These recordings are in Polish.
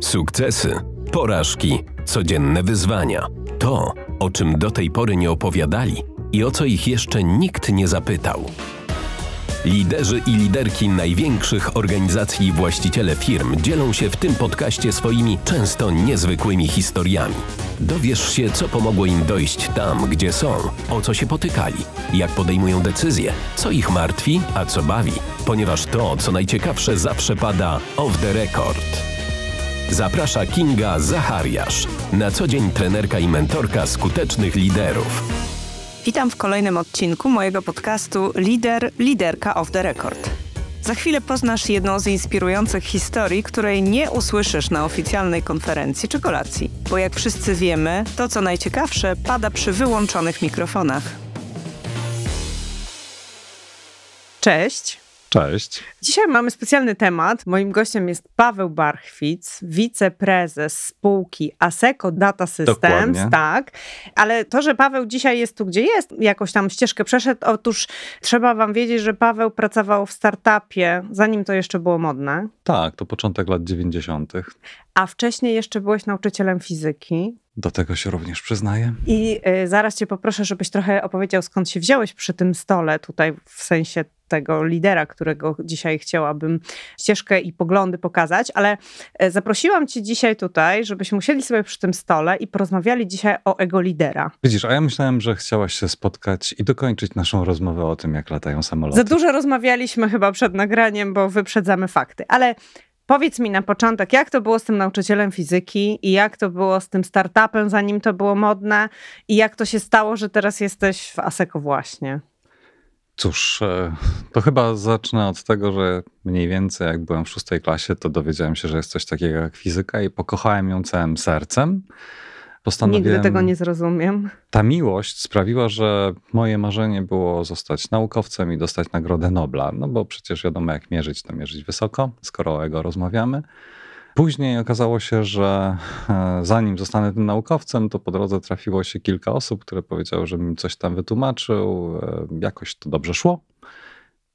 Sukcesy, porażki, codzienne wyzwania. To, o czym do tej pory nie opowiadali i o co ich jeszcze nikt nie zapytał. Liderzy i liderki największych organizacji i właściciele firm dzielą się w tym podcaście swoimi często niezwykłymi historiami. Dowiesz się, co pomogło im dojść tam, gdzie są, o co się potykali, jak podejmują decyzje, co ich martwi, a co bawi, ponieważ to, co najciekawsze, zawsze pada off the record. Zaprasza Kinga Zachariasz, na co dzień trenerka i mentorka skutecznych liderów. Witam w kolejnym odcinku mojego podcastu Lider, Liderka of the Record. Za chwilę poznasz jedną z inspirujących historii, której nie usłyszysz na oficjalnej konferencji czy kolacji. Bo jak wszyscy wiemy, to co najciekawsze pada przy wyłączonych mikrofonach. Cześć. Cześć. Dzisiaj mamy specjalny temat. Moim gościem jest Paweł Barchwic, wiceprezes spółki ASECO Data Systems. Dokładnie. Tak, ale to, że Paweł dzisiaj jest tu, gdzie jest, jakoś tam ścieżkę przeszedł, otóż trzeba wam wiedzieć, że Paweł pracował w startupie, zanim to jeszcze było modne, Tak, to początek lat 90. a wcześniej jeszcze byłeś nauczycielem fizyki. Do tego się również przyznaję. I y, zaraz cię poproszę, żebyś trochę opowiedział, skąd się wziąłeś przy tym stole, tutaj w sensie tego lidera, którego dzisiaj chciałabym ścieżkę i poglądy pokazać, ale y, zaprosiłam cię dzisiaj tutaj, żebyśmy usiedli sobie przy tym stole i porozmawiali dzisiaj o ego lidera. Widzisz, a ja myślałem, że chciałaś się spotkać i dokończyć naszą rozmowę o tym, jak latają samoloty. Za dużo rozmawialiśmy chyba przed nagraniem, bo wyprzedzamy fakty, ale Powiedz mi na początek, jak to było z tym nauczycielem fizyki i jak to było z tym startupem, zanim to było modne i jak to się stało, że teraz jesteś w ASECO właśnie? Cóż, e, to chyba zacznę od tego, że mniej więcej jak byłem w szóstej klasie, to dowiedziałem się, że jest coś takiego jak fizyka i pokochałem ją całym sercem. Nigdy tego nie zrozumiem. Ta miłość sprawiła, że moje marzenie było zostać naukowcem i dostać Nagrodę Nobla. No bo przecież wiadomo, jak mierzyć, to mierzyć wysoko, skoro o ego rozmawiamy. Później okazało się, że e, zanim zostanę tym naukowcem, to po drodze trafiło się kilka osób, które powiedziały, że mi coś tam wytłumaczył. E, jakoś to dobrze szło.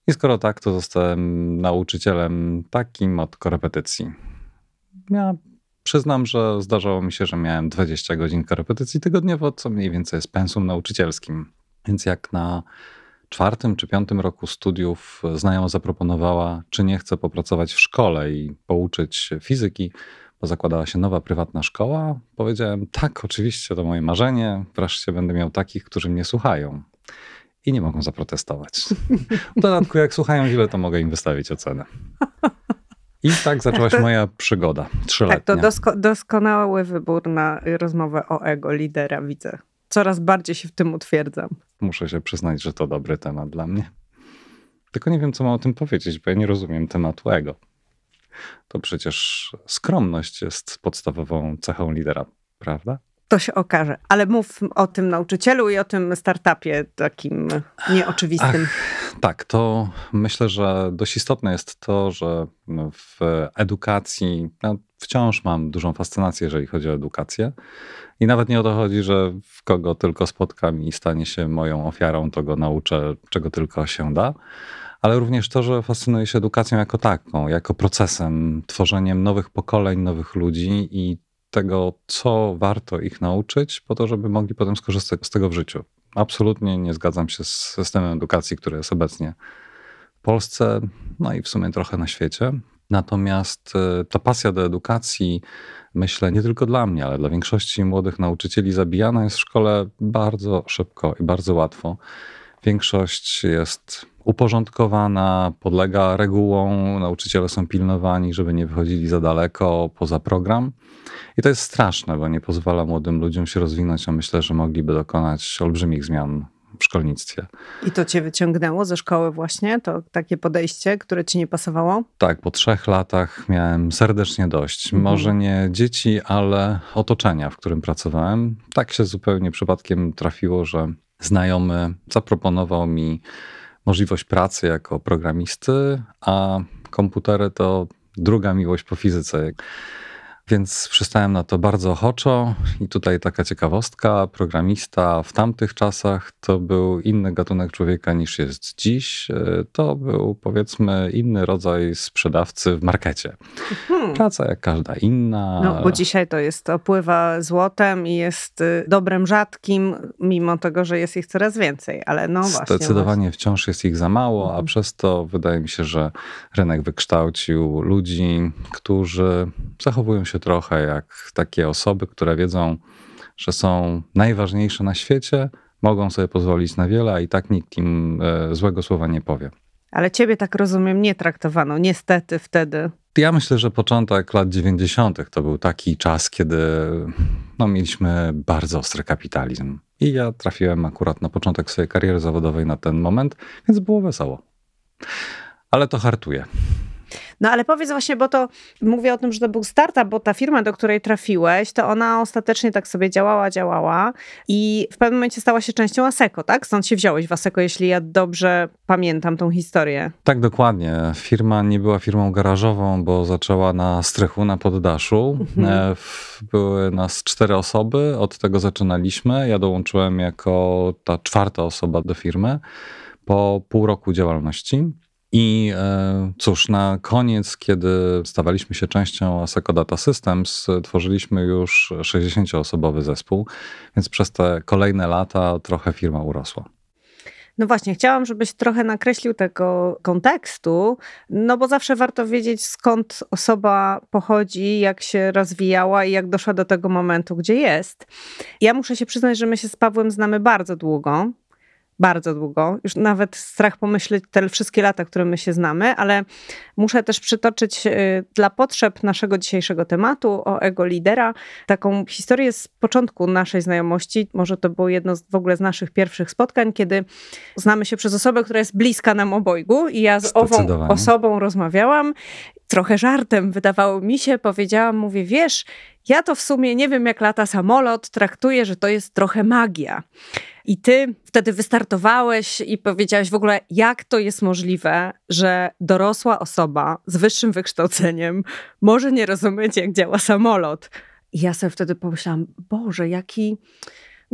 I skoro tak, to zostałem nauczycielem takim od korepetycji. Ja przyznam, że zdarzało mi się, że miałem 20 godzin korepetycji tygodniowo, co mniej więcej jest pensum nauczycielskim. Więc jak na czwartym czy piątym roku studiów znajoma zaproponowała, czy nie chcę popracować w szkole i pouczyć fizyki, bo zakładała się nowa prywatna szkoła, powiedziałem tak, oczywiście to moje marzenie, wreszcie będę miał takich, którzy mnie słuchają. I nie mogą zaprotestować. W dodatku, jak słuchają źle, to mogę im wystawić ocenę. I tak zaczęła się moja przygoda trzyletnia. Tak, to dosko doskonały wybór na rozmowę o ego lidera, widzę. Coraz bardziej się w tym utwierdzam. Muszę się przyznać, że to dobry temat dla mnie. Tylko nie wiem, co mam o tym powiedzieć, bo ja nie rozumiem tematu ego. To przecież skromność jest podstawową cechą lidera, prawda? To się okaże. Ale mów o tym nauczycielu i o tym startupie takim nieoczywistym. Ach, tak, to myślę, że dość istotne jest to, że w edukacji ja wciąż mam dużą fascynację, jeżeli chodzi o edukację. I nawet nie o to chodzi, że kogo tylko spotkam i stanie się moją ofiarą, to go nauczę, czego tylko się da. Ale również to, że fascynuję się edukacją jako taką, jako procesem, tworzeniem nowych pokoleń, nowych ludzi i tego, co warto ich nauczyć, po to, żeby mogli potem skorzystać z tego w życiu. Absolutnie nie zgadzam się z systemem edukacji, który jest obecnie w Polsce, no i w sumie trochę na świecie. Natomiast e, ta pasja do edukacji, myślę, nie tylko dla mnie, ale dla większości młodych nauczycieli zabijana jest w szkole bardzo szybko i bardzo łatwo. Większość jest uporządkowana, podlega regułom, nauczyciele są pilnowani, żeby nie wychodzili za daleko poza program. I to jest straszne, bo nie pozwala młodym ludziom się rozwinąć, a myślę, że mogliby dokonać olbrzymich zmian szkolnictwie. I to cię wyciągnęło ze szkoły właśnie, to takie podejście, które ci nie pasowało? Tak, po trzech latach miałem serdecznie dość. Mhm. Może nie dzieci, ale otoczenia, w którym pracowałem. Tak się zupełnie przypadkiem trafiło, że znajomy zaproponował mi możliwość pracy jako programisty, a komputery to druga miłość po fizyce. Więc przystałem na to bardzo ochoczo i tutaj taka ciekawostka, programista w tamtych czasach to był inny gatunek człowieka niż jest dziś. E, to był powiedzmy inny rodzaj sprzedawcy w markecie. Hmm. Praca jak każda inna. No bo dzisiaj to jest opływa złotem i jest y, dobrem rzadkim, mimo tego, że jest ich coraz więcej, ale no właśnie. Zdecydowanie właśnie. wciąż jest ich za mało, a mhm. przez to wydaje mi się, że rynek wykształcił ludzi, którzy zachowują się trochę jak takie osoby, które wiedzą, że są najważniejsze na świecie, mogą sobie pozwolić na wiele, a i tak nikt im e, złego słowa nie powie. Ale ciebie tak rozumiem nie traktowano, niestety wtedy. Ja myślę, że początek lat 90. to był taki czas, kiedy no, mieliśmy bardzo ostry kapitalizm. I ja trafiłem akurat na początek swojej kariery zawodowej na ten moment, więc było wesoło. Ale to hartuje. No ale powiedz właśnie, bo to mówię o tym, że to był startup, bo ta firma, do której trafiłeś, to ona ostatecznie tak sobie działała, działała i w pewnym momencie stała się częścią Aseko, tak? Stąd się wziąłeś w Aseko, jeśli ja dobrze pamiętam tą historię. Tak, dokładnie. Firma nie była firmą garażową, bo zaczęła na strychu, na poddaszu. Mhm. E, były nas cztery osoby, od tego zaczynaliśmy. Ja dołączyłem jako ta czwarta osoba do firmy po pół roku działalności. I e, cóż, na koniec, kiedy stawaliśmy się częścią Aseco Data Systems, tworzyliśmy już 60-osobowy zespół, więc przez te kolejne lata trochę firma urosła. No właśnie, chciałam, żebyś trochę nakreślił tego kontekstu, no bo zawsze warto wiedzieć, skąd osoba pochodzi, jak się rozwijała i jak doszła do tego momentu, gdzie jest. Ja muszę się przyznać, że my się z Pawłem znamy bardzo długo bardzo długo. Już nawet strach pomyśleć te wszystkie lata, które my się znamy, ale muszę też przytoczyć y, dla potrzeb naszego dzisiejszego tematu o ego lidera taką historię z początku naszej znajomości. Może to było jedno z, w ogóle z naszych pierwszych spotkań, kiedy znamy się przez osobę, która jest bliska nam obojgu i ja z ową osobą rozmawiałam. Trochę żartem wydawało mi się, powiedziałam, mówię, wiesz, ja to w sumie nie wiem, jak lata samolot, traktuję, że to jest trochę magia. I ty wtedy wystartowałeś i powiedziałeś w ogóle, jak to jest możliwe, że dorosła osoba z wyższym wykształceniem może nie rozumieć, jak działa samolot. I ja sobie wtedy pomyślałam, Boże, jaki.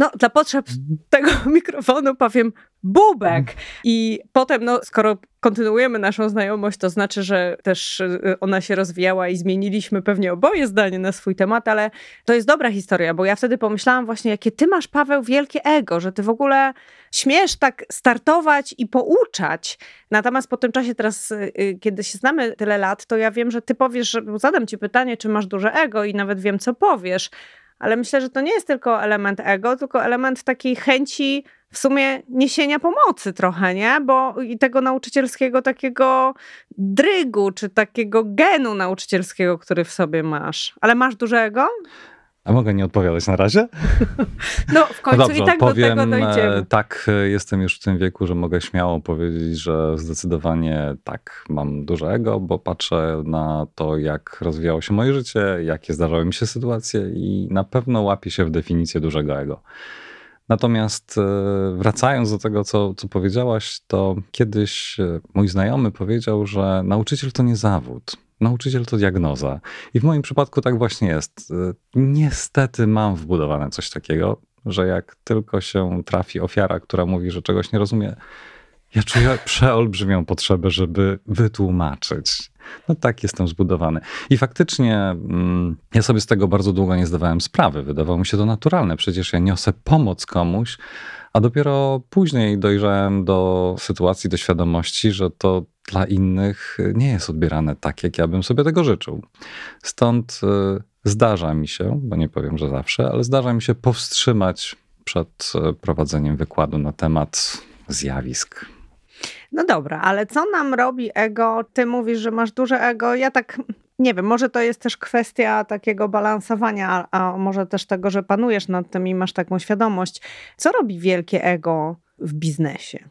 No, dla potrzeb tego mikrofonu powiem bubek. I potem, no, skoro kontynuujemy naszą znajomość, to znaczy, że też y, ona się rozwijała i zmieniliśmy pewnie oboje zdanie na swój temat, ale to jest dobra historia, bo ja wtedy pomyślałam właśnie, jakie ty masz, Paweł, wielkie ego, że ty w ogóle śmiesz tak startować i pouczać. Natomiast po tym czasie teraz, y, y, kiedy się znamy tyle lat, to ja wiem, że ty powiesz, że zadam ci pytanie, czy masz duże ego i nawet wiem, co powiesz. Ale myślę, że to nie jest tylko element ego, tylko element takiej chęci w sumie niesienia pomocy trochę, nie? Bo i tego nauczycielskiego takiego drygu, czy takiego genu nauczycielskiego, który w sobie masz. Ale masz dużego? A mogę nie odpowiadać na razie? No, w końcu no dobrze, i tak powiem, do tego dojdziemy. E, tak, e, jestem już w tym wieku, że mogę śmiało powiedzieć, że zdecydowanie tak, mam duże ego, bo patrzę na to, jak rozwijało się moje życie, jakie zdarzały mi się sytuacje i na pewno łapię się w definicję dużego ego. Natomiast e, wracając do tego, co, co powiedziałaś, to kiedyś mój znajomy powiedział, że nauczyciel to nie zawód. Nauczyciel to diagnoza. I w moim przypadku tak właśnie jest. E, niestety mam wbudowane coś takiego, że jak tylko się trafi ofiara, która mówi, że czegoś nie rozumie, ja czuję przeolbrzymią potrzebę, żeby wytłumaczyć. No tak jestem zbudowany. I faktycznie mm, ja sobie z tego bardzo długo nie zdawałem sprawy. Wydawało mi się to naturalne. Przecież ja niosę pomoc komuś, a dopiero później dojrzałem do sytuacji, do świadomości, że to dla innych nie jest odbierane tak, jak ja bym sobie tego życzył. Stąd y, zdarza mi się, bo nie powiem, że zawsze, ale zdarza mi się powstrzymać przed y, prowadzeniem wykładu na temat zjawisk no dobra, ale co nam robi ego? Ty mówisz, że masz duże ego. Ja tak nie wiem, może to jest też kwestia takiego balansowania, a, może też tego, że panujesz nad tym i masz taką świadomość. Co robi wielkie ego w biznesie?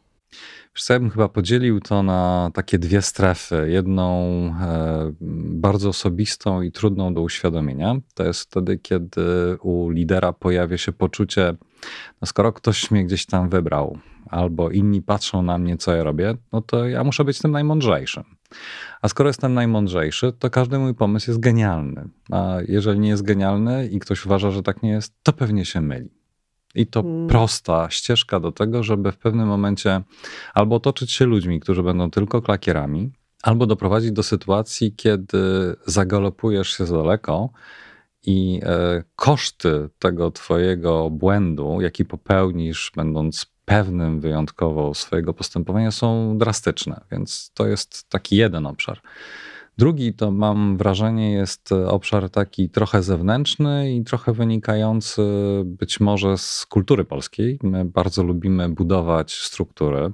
Wiesz co, ja bym chyba podzielił to na takie dwie strefy. Jedną e, bardzo osobistą i trudną do uświadomienia. To jest wtedy, kiedy u lidera pojawia się poczucie, no skoro ktoś mnie gdzieś tam wybrał, albo inni patrzą na mnie, co ja robię, no to ja muszę być tym najmądrzejszym. A skoro jestem najmądrzejszy, to każdy mój pomysł jest genialny. A jeżeli nie jest genialny i ktoś uważa, że tak nie jest, to pewnie się myli. I to hmm. prosta ścieżka do tego, żeby w pewnym momencie albo otoczyć się ludźmi, którzy będą tylko klakierami, albo doprowadzić do sytuacji, kiedy zagalopujesz się za daleko i e, koszty tego twojego błędu, jaki popełnisz, będąc pewnym wyjątkowo swojego postępowania, są drastyczne. Więc to jest taki jeden obszar. Drugi to mam wrażenie jest obszar taki trochę zewnętrzny i trochę wynikający być może z kultury polskiej. My bardzo lubimy budować struktury.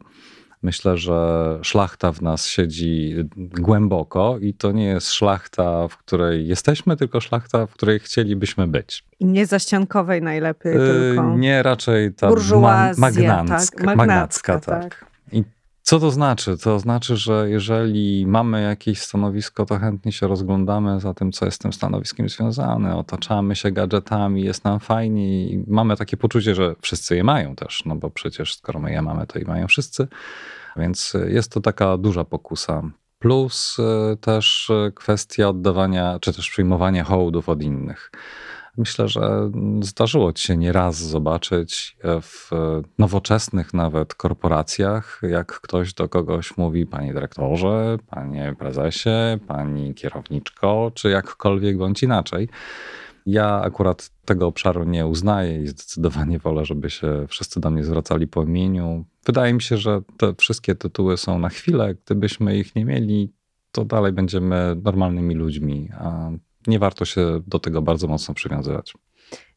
Myślę, że szlachta w nas siedzi głęboko i to nie jest szlachta, w której jesteśmy, tylko szlachta, w której chcielibyśmy być. I nie zaściankowej najlepiej, yy, tylko. Nie, raczej ta ma magnacka, tak? magnacka, tak. tak. I co to znaczy? To znaczy, że jeżeli mamy jakieś stanowisko, to chętnie się rozglądamy za tym, co jest z tym stanowiskiem związane. Otaczamy się gadżetami, jest nam fajnie i mamy takie poczucie, że wszyscy je mają też, no bo przecież skoro my je mamy, to i mają wszyscy. Więc jest to taka duża pokusa. Plus e, też e, kwestia oddawania, czy też przyjmowania hołdów od innych. Myślę, że zdarzyło ci się nieraz zobaczyć w nowoczesnych nawet korporacjach, jak ktoś do kogoś mówi panie dyrektorze, panie prezesie, pani kierowniczko, czy jakkolwiek bądź inaczej. Ja akurat tego obszaru nie uznaję i zdecydowanie wolę, żeby się wszyscy do mnie zwracali po imieniu. Wydaje mi się, że te wszystkie tytuły są na chwilę. Gdybyśmy ich nie mieli, to dalej będziemy normalnymi ludźmi, a nie warto się do tego bardzo mocno przywiązywać.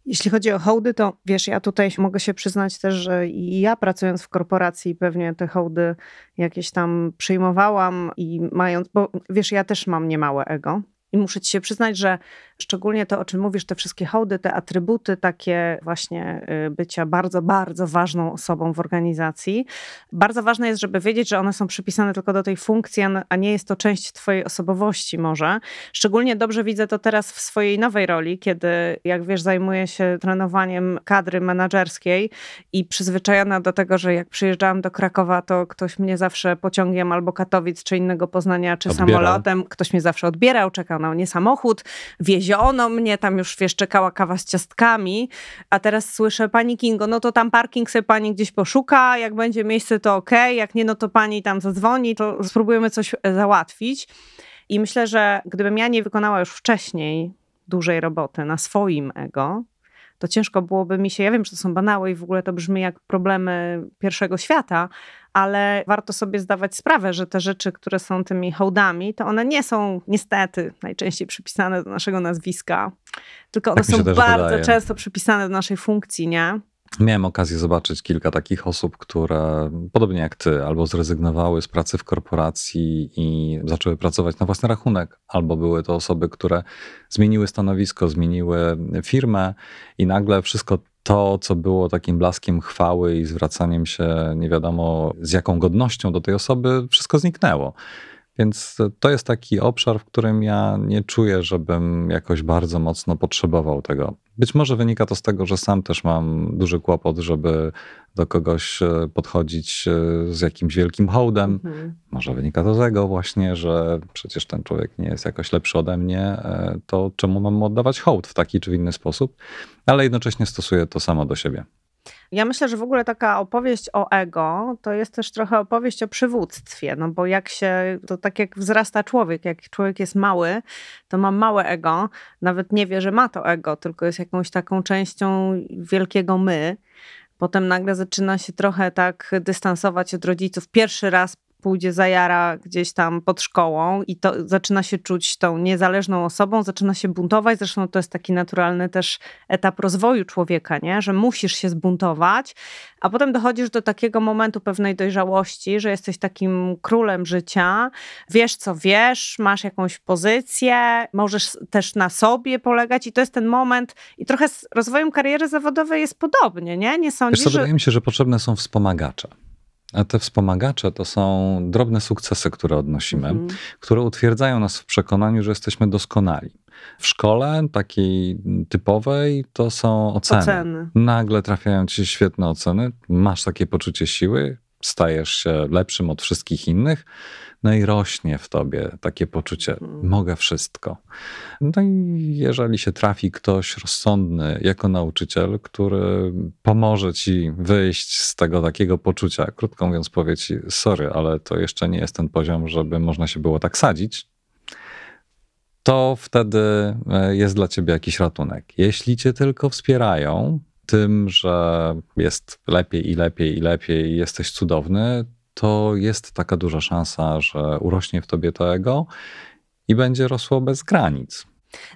Jeśli chodzi o hołdy, to wiesz, ja tutaj mogę się przyznać też, że i ja pracując w korporacji pewnie te hołdy jakieś tam przyjmowałam i mając, bo wiesz, ja też mam niemałe ego. I muszę ci się przyznać, że szczególnie to, o czym mówisz, te wszystkie hołdy, te atrybuty takie właśnie y, bycia bardzo, bardzo ważną osobą w organizacji. Bardzo ważne jest, żeby wiedzieć, że one są przypisane tylko do tej funkcji, a nie jest to część twojej osobowości może. Szczególnie dobrze widzę to teraz w swojej nowej roli, kiedy, jak wiesz, zajmuję się trenowaniem kadry menedżerskiej i przyzwyczajona do tego, że jak przyjeżdżałam do Krakowa, to ktoś mnie zawsze pociągiem albo Katowic, czy innego Poznania, czy Odbierał. samolotem, ktoś mnie zawsze odbierał, czekał na mnie samochód, wieziono mnie, tam już wiesz, czekała kawa z ciastkami, a teraz słyszę, pani Kingo, no to tam parking sobie pani gdzieś poszuka, jak będzie miejsce to ok, jak nie, no to pani tam zadzwoni, to spróbujemy coś e, załatwić. I myślę, że gdybym ja nie wykonała już wcześniej dużej roboty na swoim ego, to ciężko byłoby mi się, ja wiem, że to są banały i w ogóle to brzmi jak problemy pierwszego świata, ale warto sobie zdawać sprawę, że te rzeczy, które są tymi hołdami, to one nie są niestety najczęściej przypisane do naszego nazwiska, tylko one tak są bardzo wydaje. często przypisane do naszej funkcji, nie? Miałem okazję zobaczyć kilka takich osób, które podobnie jak ty, albo zrezygnowały z pracy w korporacji i zaczęły pracować na własny rachunek, albo były to osoby, które zmieniły stanowisko, zmieniły firmę i nagle wszystko to, co było takim blaskiem chwały i zwracaniem się nie wiadomo z jaką godnością do tej osoby, wszystko zniknęło. Więc to jest taki obszar, w którym ja nie czuję, żebym jakoś bardzo mocno potrzebował tego. Być może wynika to z tego, że sam też mam duży kłopot, żeby do kogoś e, podchodzić e, z jakimś wielkim hołdem. Mhm. Może wynika to z tego właśnie, że przecież ten człowiek nie jest jakoś lepszy ode mnie, e, to czemu mam mu oddawać hołd w taki czy inny sposób? Ale jednocześnie stosuję to samo do siebie. Ja myślę, że w ogóle taka opowieść o ego to jest też trochę opowieść o przywództwie, no bo jak się, to tak jak wzrasta człowiek, jak człowiek jest mały, to ma małe ego, nawet nie wie, że ma to ego, tylko jest jakąś taką częścią wielkiego my. Potem nagle zaczyna się trochę tak dystansować od rodziców. Pierwszy raz pójdzie za jara gdzieś tam pod szkołą i to zaczyna się czuć tą niezależną osobą, zaczyna się buntować. Zresztą to jest taki naturalny też etap rozwoju człowieka, nie? że musisz się zbuntować, a potem dochodzisz do takiego momentu pewnej dojrzałości, że jesteś takim królem życia, wiesz co wiesz, masz jakąś pozycję, możesz też na sobie polegać i to jest ten moment i trochę z rozwojem kariery zawodowej jest podobnie, nie? Nie sądzisz, Wiesz co, że... wydaje mi się, że potrzebne są wspomagacze. A te wspomagacze to są drobne sukcesy, które odnosimy, mhm. które utwierdzają nas w przekonaniu, że jesteśmy doskonali. W szkole takiej typowej to są oceny. oceny. Nagle trafiają ci świetne oceny, masz takie poczucie siły, stajesz się lepszym od wszystkich innych. No i rośnie w tobie takie poczucie, mhm. mogę wszystko. No i jeżeli się trafi ktoś rozsądny jako nauczyciel, który pomoże ci wyjść z tego takiego poczucia, krótko mówiąc, powie ci, sorry, ale to jeszcze nie jest ten poziom, żeby można się było tak sadzić, to wtedy e, jest dla ciebie jakiś ratunek. Jeśli cię tylko wspierają tym, że jest lepiej i lepiej i lepiej i jesteś cudowny, to jest taka duża szansa, że urośnie w tobie to ego i będzie rosło bez granic.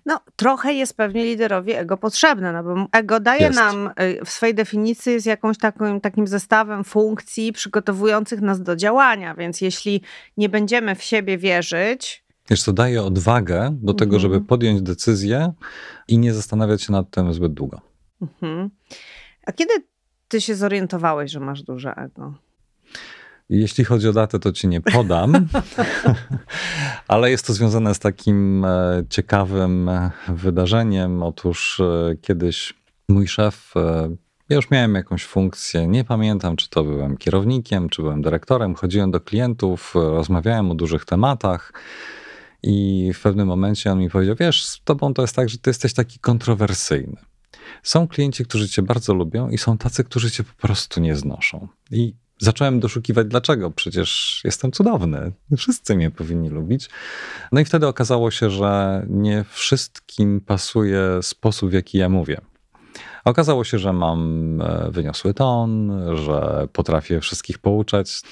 No, trochę jest pewnie liderowi ego potrzebne, no bo ego daje jest. nam y, w swojej definicji jest jakąś taką, takim zestawem funkcji przygotowujących nas do działania, więc jeśli nie będziemy w siebie wierzyć, Wiesz, co daje odwagę do tego, mhm. żeby podjąć decyzję i nie zastanawiać się nad tym zbyt długo. Mhm. A kiedy ty się zorientowałeś, że masz duże ego? Jeśli chodzi o datę, to ci nie podam, ale jest to związane z takim e, ciekawym e, wydarzeniem. Otóż e, kiedyś mój szef, ja już miałem jakąś funkcję, nie pamiętam, czy to byłem kierownikiem, czy byłem dyrektorem, chodziłem do klientów, rozmawiałem o dużych tematach. I w pewnym momencie on mi powiedział: Wiesz, z tobą to jest tak, że ty jesteś taki kontrowersyjny. Są klienci, którzy cię bardzo lubią, i są tacy, którzy cię po prostu nie znoszą. I zacząłem doszukiwać, dlaczego. Przecież jestem cudowny. Wszyscy mnie powinni lubić. No i wtedy okazało się, że nie wszystkim pasuje sposób, w jaki ja mówię. Okazało się, że mam e, wyniosły ton, że potrafię wszystkich pouczać.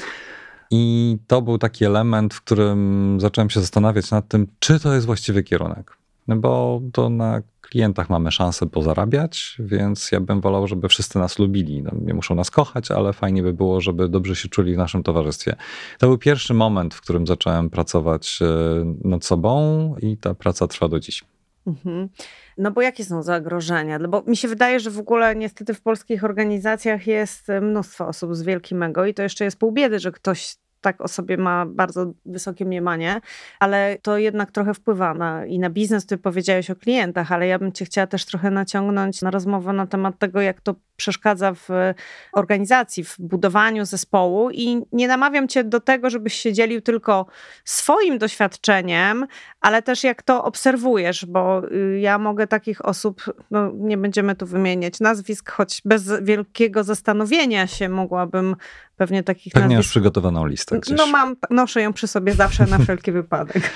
I to był taki element, w którym zacząłem się zastanawiać nad tym, czy to jest właściwy kierunek. No bo to na klientach mamy szansę pozarabiać, więc ja bym wolał, żeby wszyscy nas lubili. No, nie muszą nas kochać, ale fajnie by było, żeby dobrze się czuli w naszym towarzystwie. To był pierwszy moment, w którym zacząłem pracować e, nad sobą i ta praca trwa do dziś. Mhm. No bo jakie są zagrożenia? No bo mi się wydaje, że w ogóle niestety w polskich organizacjach jest mnóstwo osób z wielkim ego i to jeszcze jest pół biedy, że ktoś tak o sobie ma bardzo wysokie mniemanie, ale to jednak trochę wpływa na, i na biznes. Ty powiedziałeś o klientach, ale ja bym cię chciała też trochę naciągnąć na rozmowę na temat tego, jak to przeszkadza w organizacji, w budowaniu zespołu i nie namawiam cię do tego, żebyś się dzielił tylko swoim doświadczeniem, ale też jak to obserwujesz, bo y, ja mogę takich osób, no nie będziemy tu wymieniać nazwisk, choć bez wielkiego zastanowienia się mogłabym pewnie takich Pewnie nazwisk... przygotowaną listę gdzieś. No mam, noszę ją przy sobie zawsze na wszelki wypadek.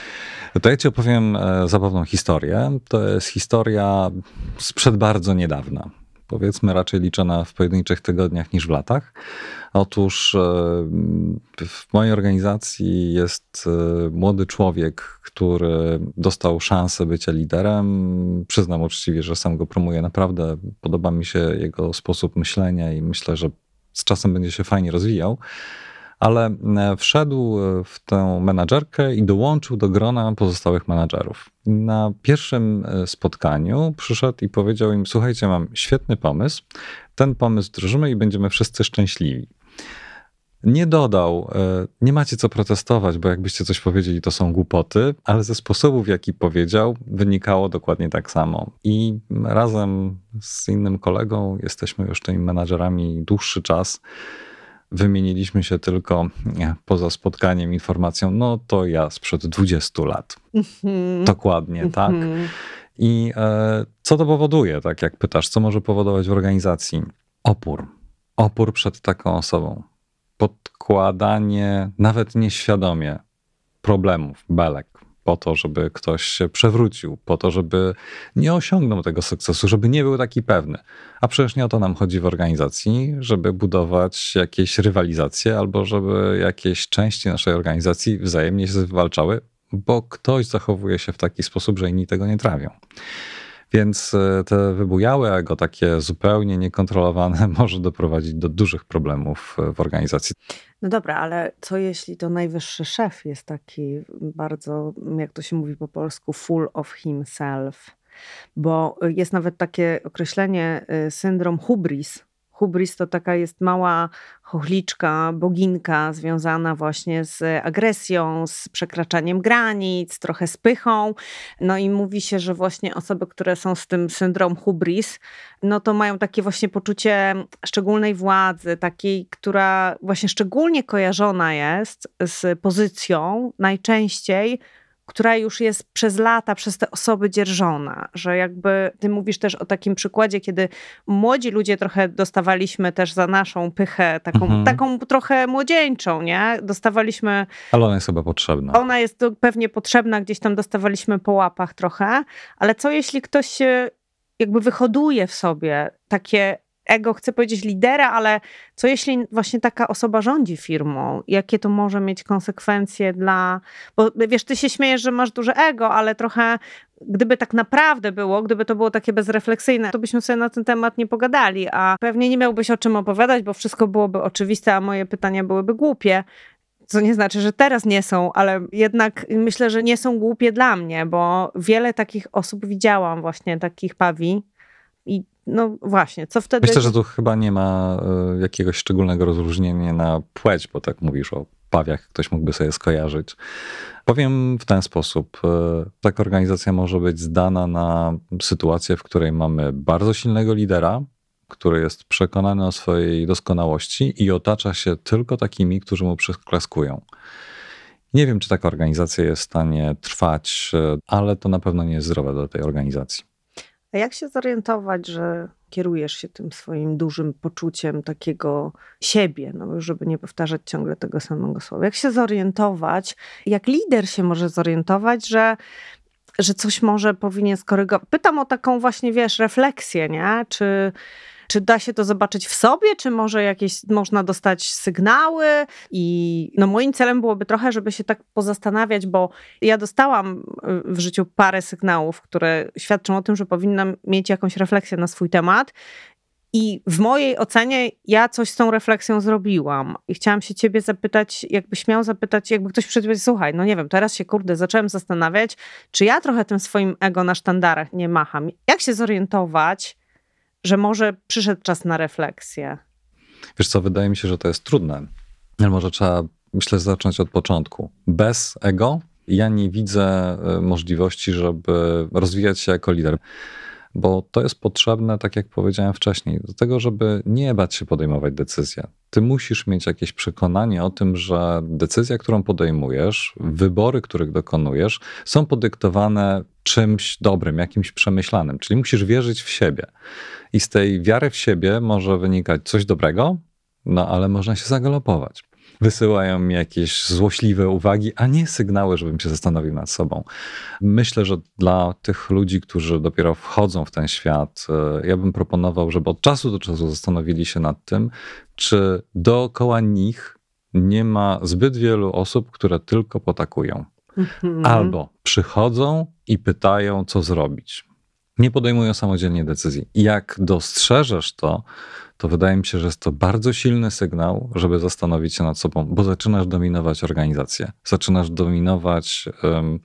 To ja ci opowiem e, zabawną historię. To jest historia sprzed bardzo niedawna powiedzmy raczej liczona w pojedynczych tygodniach niż w latach. Otóż e, w mojej organizacji jest e, młody człowiek, który dostał szansę bycia liderem. Przyznam uczciwie, że sam go promuję. Naprawdę podoba mi się jego sposób myślenia i myślę, że z czasem będzie się fajnie rozwijał ale e, wszedł e, w tę menadżerkę i dołączył do grona pozostałych menadżerów. Na pierwszym e, spotkaniu przyszedł i powiedział im: Słuchajcie, mam świetny pomysł. Ten pomysł wdrożymy i będziemy wszyscy szczęśliwi. Nie dodał, nie macie co protestować, bo jakbyście coś powiedzieli, to są głupoty, ale ze sposobu, w jaki powiedział, wynikało dokładnie tak samo. I razem z innym kolegą jesteśmy już tymi menadżerami dłuższy czas wymieniliśmy się tylko poza spotkaniem informacją, no to ja sprzed 20 lat. Mm-hmm. Dokładnie, mm-hmm. tak. I e, co to powoduje, tak jak pytasz, co może powodować w organizacji? Opór. Opór przed taką osobą. Podkładanie, nawet nieświadomie, problemów, belek po to, żeby ktoś się przewrócił, po to, żeby nie osiągnął tego sukcesu, żeby nie był taki pewny. A przecież nie o to nam chodzi w organizacji, żeby budować jakieś rywalizacje albo żeby jakieś części naszej organizacji wzajemnie się zwalczały, bo ktoś zachowuje się w taki sposób, że inni tego nie trawią. Więc e, te wybujałe ego, takie zupełnie niekontrolowane, może doprowadzić do dużych problemów w organizacji. No dobra, ale co jeśli to najwyższy szef jest taki bardzo, jak to się mówi po polsku, full of himself? Bo jest nawet takie określenie syndrom hubris, Hubris to taka jest mała chochliczka, boginka związana właśnie z agresją, z przekraczaniem granic, trochę z pychą. No i mówi się, że właśnie osoby, które są z tym syndrom hubris, no to mają takie właśnie poczucie szczególnej władzy, takiej, która właśnie szczególnie kojarzona jest z pozycją najczęściej która już jest przez lata przez te osoby dzierżona, że jakby ty mówisz też o takim przykładzie, kiedy młodzi ludzie trochę dostawaliśmy też za naszą pychę, taką, mhm. taką trochę młodzieńczą, nie? Dostawaliśmy... Ale ona jest chyba potrzebna. Ona jest pewnie potrzebna, gdzieś tam dostawaliśmy po łapach trochę, ale co jeśli ktoś jakby wyhoduje w sobie takie ego, chcę powiedzieć lidera, ale co jeśli właśnie taka osoba rządzi firmą? Jakie to może mieć konsekwencje dla. Bo wiesz, ty się śmiejesz, że masz duże ego, ale trochę gdyby tak naprawdę było, gdyby to było takie bezrefleksyjne, to byśmy sobie na ten temat nie pogadali, a pewnie nie miałbyś o czym opowiadać, bo wszystko byłoby oczywiste, a moje pytania byłyby głupie. Co nie znaczy, że teraz nie są, ale jednak myślę, że nie są głupie dla mnie, bo wiele takich osób widziałam, właśnie takich pawi. No właśnie, co wtedy. Myślę, że tu chyba nie ma e, jakiegoś szczególnego rozróżnienia na płeć, bo tak mówisz o pawiach, ktoś mógłby sobie skojarzyć. Powiem w ten sposób. E, taka organizacja może być zdana na sytuację, w której mamy bardzo silnego lidera, który jest przekonany o swojej doskonałości i otacza się tylko takimi, którzy mu przyklaskują. Nie wiem, czy taka organizacja jest w stanie trwać, e, ale to na pewno nie jest zdrowe dla tej organizacji. A jak się zorientować, że kierujesz się tym swoim dużym poczuciem takiego siebie, no żeby nie powtarzać ciągle tego samego słowa? Jak się zorientować, jak lider się może zorientować, że że coś może powinien skorygować. Pytam o taką właśnie, wiesz, refleksję, nie? Czy, czy da się to zobaczyć w sobie, czy może jakieś można dostać sygnały? I no moim celem byłoby trochę, żeby się tak pozastanawiać, bo ja dostałam y, w życiu parę sygnałów, które świadczą o tym, że powinnam mieć jakąś refleksję na swój temat. I w mojej ocenie ja coś z tą refleksją zrobiłam. I chciałam się ciebie zapytać, jakbyś miał zapytać, jakby ktoś przed słuchaj, no nie wiem, teraz się kurde zacząłem zastanawiać, czy ja trochę tym swoim ego na sztandarach nie macham. Jak się zorientować, że może przyszedł czas na refleksję? Wiesz co, wydaje mi się, że to jest trudne. Może trzeba, myślę, zacząć od początku. Bez ego ja nie widzę e, możliwości, żeby rozwijać się jako lider bo to jest potrzebne, tak jak powiedziałem wcześniej, do tego, żeby nie bać się podejmować decyzji. Ty musisz mieć jakieś przekonanie o tym, że decyzja, którą podejmujesz, wybory, których dokonujesz, są podyktowane czymś dobrym, jakimś przemyślanym. Czyli musisz wierzyć w siebie. I z tej wiary w siebie może wynikać coś dobrego, no ale można się zagalopować wysyłają mi jakieś złośliwe uwagi, a nie sygnały, żebym się zastanowił nad sobą. Myślę, że dla tych ludzi, którzy dopiero wchodzą w ten świat, e, ja bym proponował, żeby od czasu do czasu zastanowili się nad tym, czy dookoła nich nie ma zbyt wielu osób, które tylko potakują. Mhm. Albo przychodzą i pytają, co zrobić. Nie podejmują samodzielnie decyzji. Jak dostrzeżesz to, to wydaje mi się, że jest to bardzo silny sygnał, żeby zastanowić się nad sobą, bo zaczynasz dominować organizację, zaczynasz dominować um,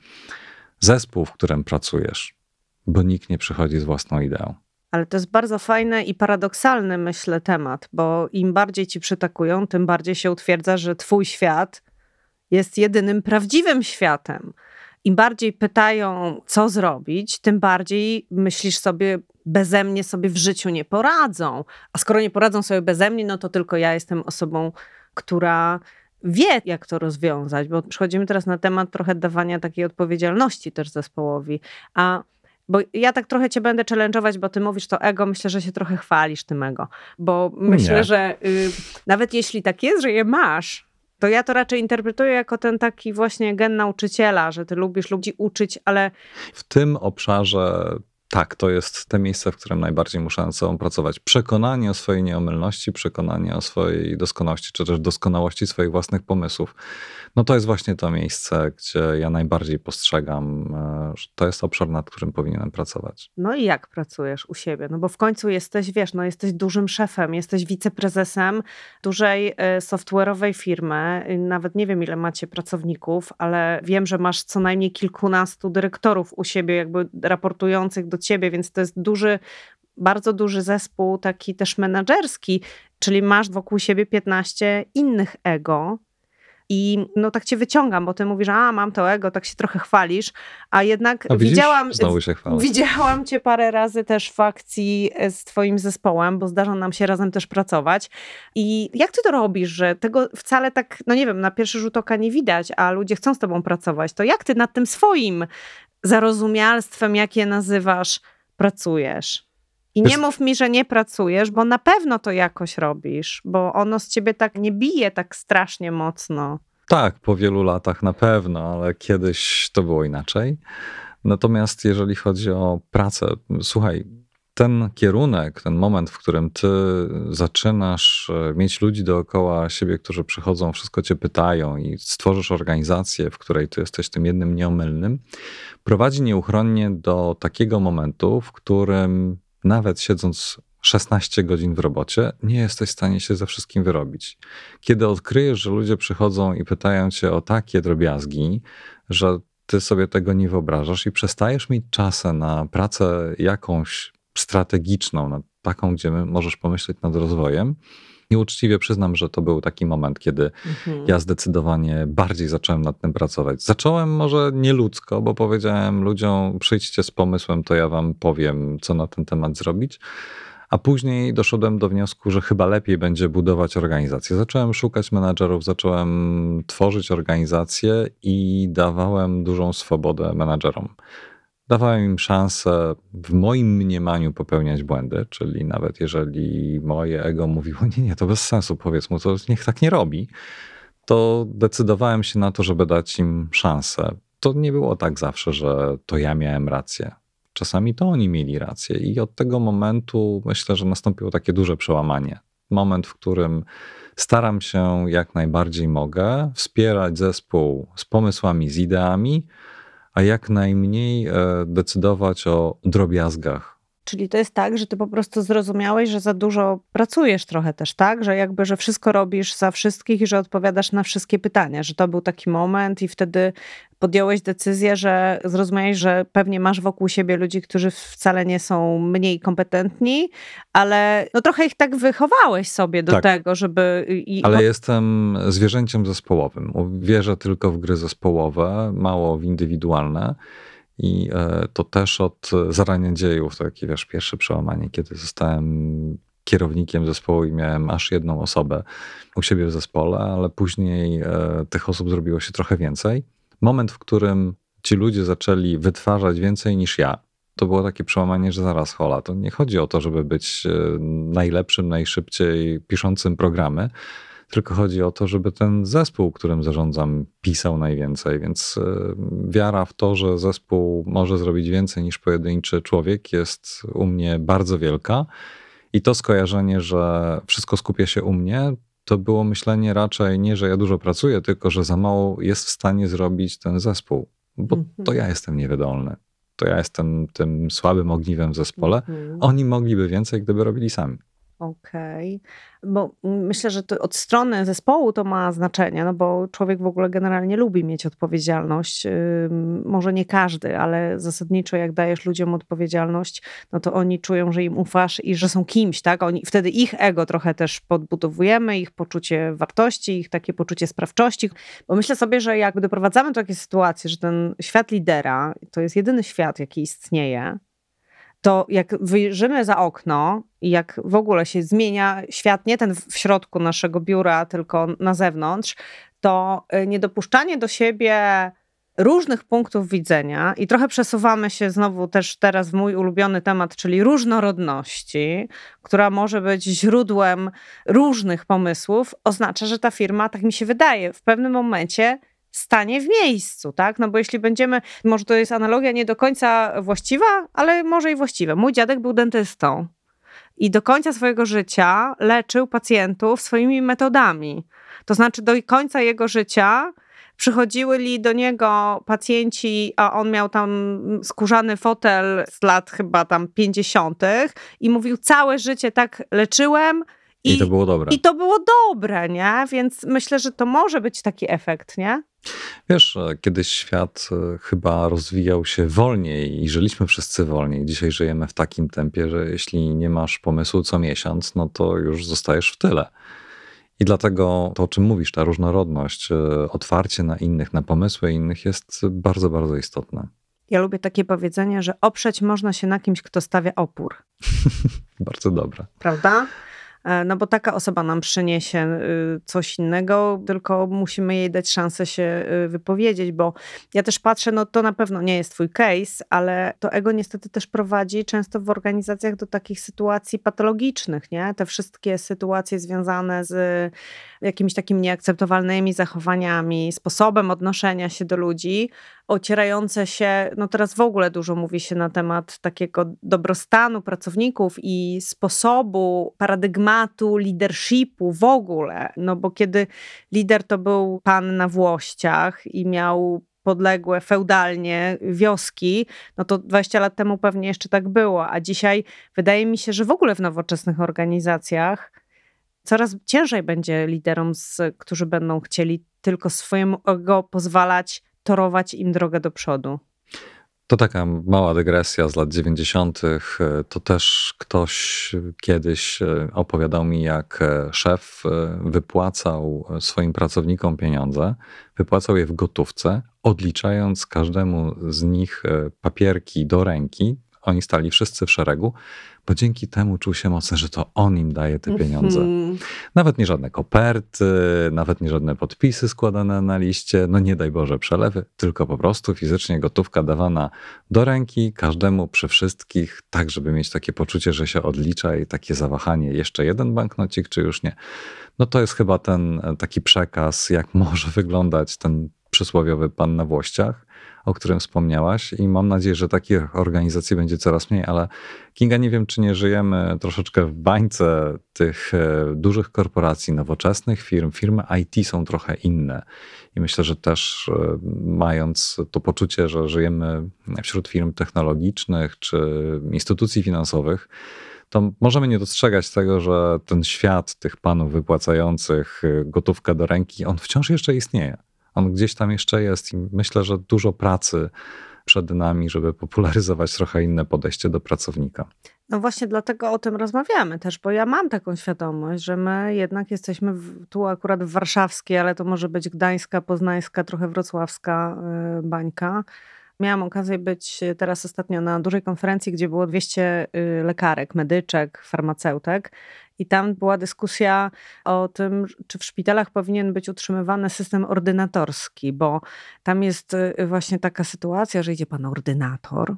zespół, w którym pracujesz, bo nikt nie przychodzi z własną ideą. Ale to jest bardzo fajny i paradoksalny, myślę, temat, bo im bardziej ci przytakują, tym bardziej się utwierdza, że twój świat jest jedynym prawdziwym światem. Im bardziej pytają, co zrobić, tym bardziej myślisz sobie, beze mnie sobie w życiu nie poradzą. A skoro nie poradzą sobie beze mnie, no to tylko ja jestem osobą, która wie, jak to rozwiązać, bo przechodzimy teraz na temat trochę dawania takiej odpowiedzialności też zespołowi. A bo ja tak trochę cię będę challenge'ować, bo ty mówisz to ego, myślę, że się trochę chwalisz tym ego. Bo myślę, nie. że y, nawet jeśli tak jest, że je masz, to ja to raczej interpretuję jako ten taki właśnie gen nauczyciela, że ty lubisz ludzi uczyć, ale. W tym obszarze tak, to jest te miejsce, w którym najbardziej muszę nad sobą pracować. Przekonanie o swojej nieomylności, przekonanie o swojej doskonałości, czy też doskonałości swoich własnych pomysłów. No to jest właśnie to miejsce, gdzie ja najbardziej postrzegam, e, że to jest obszar, nad którym powinienem pracować. No i jak pracujesz u siebie? No bo w końcu jesteś, wiesz, no jesteś dużym szefem, jesteś wiceprezesem dużej e, software'owej firmy. Nawet nie wiem, ile macie pracowników, ale wiem, że masz co najmniej kilkunastu dyrektorów u siebie, jakby raportujących do ciebie, więc to jest duży bardzo duży zespół, taki też menedżerski, czyli masz wokół siebie 15 innych ego, i no tak cię wyciągam, bo ty mówisz, a mam to ego, tak się trochę chwalisz, a jednak a widzisz? widziałam, Znowu się widziałam cię parę razy też w akcji e, z twoim zespołem, bo zdarza nam się razem też pracować. I jak ty to robisz, że tego wcale tak, no nie wiem, na pierwszy rzut oka nie widać, a ludzie chcą z tobą pracować, to jak ty nad tym swoim zarozumialstwem, jakie nazywasz, pracujesz? I nie mów mi, że nie pracujesz, bo na pewno to jakoś robisz, bo ono z ciebie tak nie bije tak strasznie mocno. Tak, po wielu latach na pewno, ale kiedyś to było inaczej. Natomiast jeżeli chodzi o pracę, słuchaj, ten kierunek, ten moment, w którym ty zaczynasz e, mieć ludzi dookoła siebie, którzy przychodzą, wszystko cię pytają i stworzysz organizację, w której ty jesteś tym jednym nieomylnym, prowadzi nieuchronnie do takiego momentu, w którym nawet siedząc 16 godzin w robocie, nie jesteś w stanie się ze wszystkim wyrobić. Kiedy odkryjesz, że ludzie przychodzą i pytają cię o takie drobiazgi, że ty sobie tego nie wyobrażasz i przestajesz mieć czasem na pracę jakąś strategiczną, na taką, gdzie możesz pomyśleć nad rozwojem, Nieuczciwie przyznam, że to był taki moment, kiedy mhm. ja zdecydowanie bardziej zacząłem nad tym pracować. Zacząłem może nieludzko, bo powiedziałem ludziom: przyjdźcie z pomysłem, to ja wam powiem, co na ten temat zrobić. A później doszedłem do wniosku, że chyba lepiej będzie budować organizację. Zacząłem szukać menadżerów, zacząłem tworzyć organizację i dawałem dużą swobodę menadżerom dawałem im szansę w moim mniemaniu popełniać błędy, czyli nawet jeżeli moje ego mówiło, nie, nie, to bez sensu, powiedz mu, to niech tak nie robi, to decydowałem się na to, żeby dać im szansę. To nie było tak zawsze, że to ja miałem rację. Czasami to oni mieli rację, i od tego momentu myślę, że nastąpiło takie duże przełamanie. Moment, w którym staram się jak najbardziej mogę wspierać zespół z pomysłami, z ideami, a jak najmniej e, decydować o drobiazgach. Czyli to jest tak, że ty po prostu zrozumiałeś, że za dużo pracujesz trochę też, tak? Że jakby, że wszystko robisz za wszystkich i że odpowiadasz na wszystkie pytania, że to był taki moment i wtedy podjąłeś decyzję, że zrozumiałeś, że pewnie masz wokół siebie ludzi, którzy wcale nie są mniej kompetentni, ale no trochę ich tak wychowałeś sobie do tak. tego, żeby... I... Ale jestem zwierzęciem zespołowym. Wierzę tylko w gry zespołowe, mało w indywidualne. I e, to też od zarania dziejów, takie wiesz, pierwsze przełamanie, kiedy zostałem kierownikiem zespołu i miałem aż jedną osobę u siebie w zespole, ale później e, tych osób zrobiło się trochę więcej. Moment, w którym ci ludzie zaczęli wytwarzać więcej niż ja, to było takie przełamanie, że zaraz hola, to nie chodzi o to, żeby być e, najlepszym, najszybciej piszącym programy, tylko chodzi o to, żeby ten zespół, którym zarządzam, pisał najwięcej. Więc e, wiara w to, że zespół może zrobić więcej niż pojedynczy człowiek, jest u mnie bardzo wielka. I to skojarzenie, że wszystko skupia się u mnie, to było myślenie raczej nie, że ja dużo pracuję, tylko że za mało jest w stanie zrobić ten zespół, bo mm -hmm. to ja jestem niewydolny. To ja jestem tym słabym ogniwem w zespole. Mm -hmm. Oni mogliby więcej, gdyby robili sami. Okej, okay. bo myślę, że to od strony zespołu to ma znaczenie, no bo człowiek w ogóle generalnie lubi mieć odpowiedzialność. Może nie każdy, ale zasadniczo jak dajesz ludziom odpowiedzialność, no to oni czują, że im ufasz i że są kimś, tak? Oni, wtedy ich ego trochę też podbudowujemy, ich poczucie wartości, ich takie poczucie sprawczości, bo myślę sobie, że jak doprowadzamy do takiej sytuacji, że ten świat lidera to jest jedyny świat, jaki istnieje, to jak wyjrzymy za okno i jak w ogóle się zmienia świat, nie ten w środku naszego biura, tylko na zewnątrz, to y, niedopuszczanie do siebie różnych punktów widzenia i trochę przesuwamy się znowu też teraz w mój ulubiony temat, czyli różnorodności, która może być źródłem różnych pomysłów, oznacza, że ta firma, tak mi się wydaje, w pewnym momencie stanie w miejscu, tak? No bo jeśli będziemy, może to jest analogia nie do końca właściwa, ale może i właściwa. Mój dziadek był dentystą i do końca swojego życia leczył pacjentów swoimi metodami. To znaczy do końca jego życia przychodziły do niego pacjenci, a on miał tam skórzany fotel z lat chyba tam 50. i mówił: Całe życie tak leczyłem, I, I to było dobre. I to było dobre, nie? Więc myślę, że to może być taki efekt, nie? Wiesz, kiedyś świat e, chyba rozwijał się wolniej i żyliśmy wszyscy wolniej. Dzisiaj żyjemy w takim tempie, że jeśli nie masz pomysłu co miesiąc, no to już zostajesz w tyle. I dlatego to, o czym mówisz, ta różnorodność, e, otwarcie na innych, na pomysły innych jest bardzo, bardzo istotne. Ja lubię takie powiedzenie, że oprzeć można się na kimś, kto stawia opór. bardzo dobre. Prawda? E, no bo taka osoba nam przyniesie y, coś innego, tylko musimy jej dać szansę się y, wypowiedzieć, bo ja też patrzę, no to na pewno nie jest twój case, ale to ego niestety też prowadzi często w organizacjach do takich sytuacji patologicznych, nie? Te wszystkie sytuacje związane z jakimiś takimi nieakceptowalnymi zachowaniami, sposobem odnoszenia się do ludzi, ocierające się, no teraz w ogóle dużo mówi się na temat takiego dobrostanu pracowników i sposobu, paradygmatu, leadershipu w ogóle. No bo kiedy lider to był pan na włościach i miał podległe feudalnie wioski, no to 20 lat temu pewnie jeszcze tak było, a dzisiaj wydaje mi się, że w ogóle w nowoczesnych organizacjach coraz ciężej będzie liderom, z, którzy będą chcieli tylko swojemu ego pozwalać torować im drogę do przodu. To taka mała dygresja z lat 90. To też ktoś kiedyś e, opowiadał mi, jak e, szef e, wypłacał swoim pracownikom pieniądze, wypłacał je w gotówce, odliczając każdemu z nich papierki do ręki. Oni stali wszyscy w szeregu bo dzięki temu czuł się mocno, że to on im daje te pieniądze. Mm -hmm. Nawet nie żadne koperty, nawet nie żadne podpisy składane na liście, no nie daj Boże przelewy, tylko po prostu fizycznie gotówka dawana do ręki każdemu przy wszystkich, tak żeby mieć takie poczucie, że się odlicza i takie zawahanie, jeszcze jeden banknocik czy już nie. No to jest chyba ten taki przekaz, jak może wyglądać ten przysłowiowy pan na włościach o którym wspomniałaś i mam nadzieję, że takich organizacji będzie coraz mniej, ale Kinga, nie wiem, czy nie żyjemy troszeczkę w bańce tych e, dużych korporacji, nowoczesnych firm. Firmy IT są trochę inne i myślę, że też e, mając to poczucie, że żyjemy wśród firm technologicznych czy instytucji finansowych, to możemy nie dostrzegać tego, że ten świat tych panów wypłacających e, gotówkę do ręki, on wciąż jeszcze istnieje. On gdzieś tam jeszcze jest i myślę, że dużo pracy przed nami, żeby popularyzować trochę inne podejście do pracownika. No właśnie dlatego o tym rozmawiamy też, bo ja mam taką świadomość, że my jednak jesteśmy w, tu akurat w warszawskiej, ale to może być gdańska, poznańska, trochę wrocławska yy, bańka. Miałam okazję być teraz ostatnio na dużej konferencji, gdzie było 200 y, lekarek, medyczek, farmaceutek. I tam była dyskusja o tym, czy w szpitalach powinien być utrzymywany system ordynatorski, bo tam jest y, właśnie taka sytuacja, że idzie pan ordynator,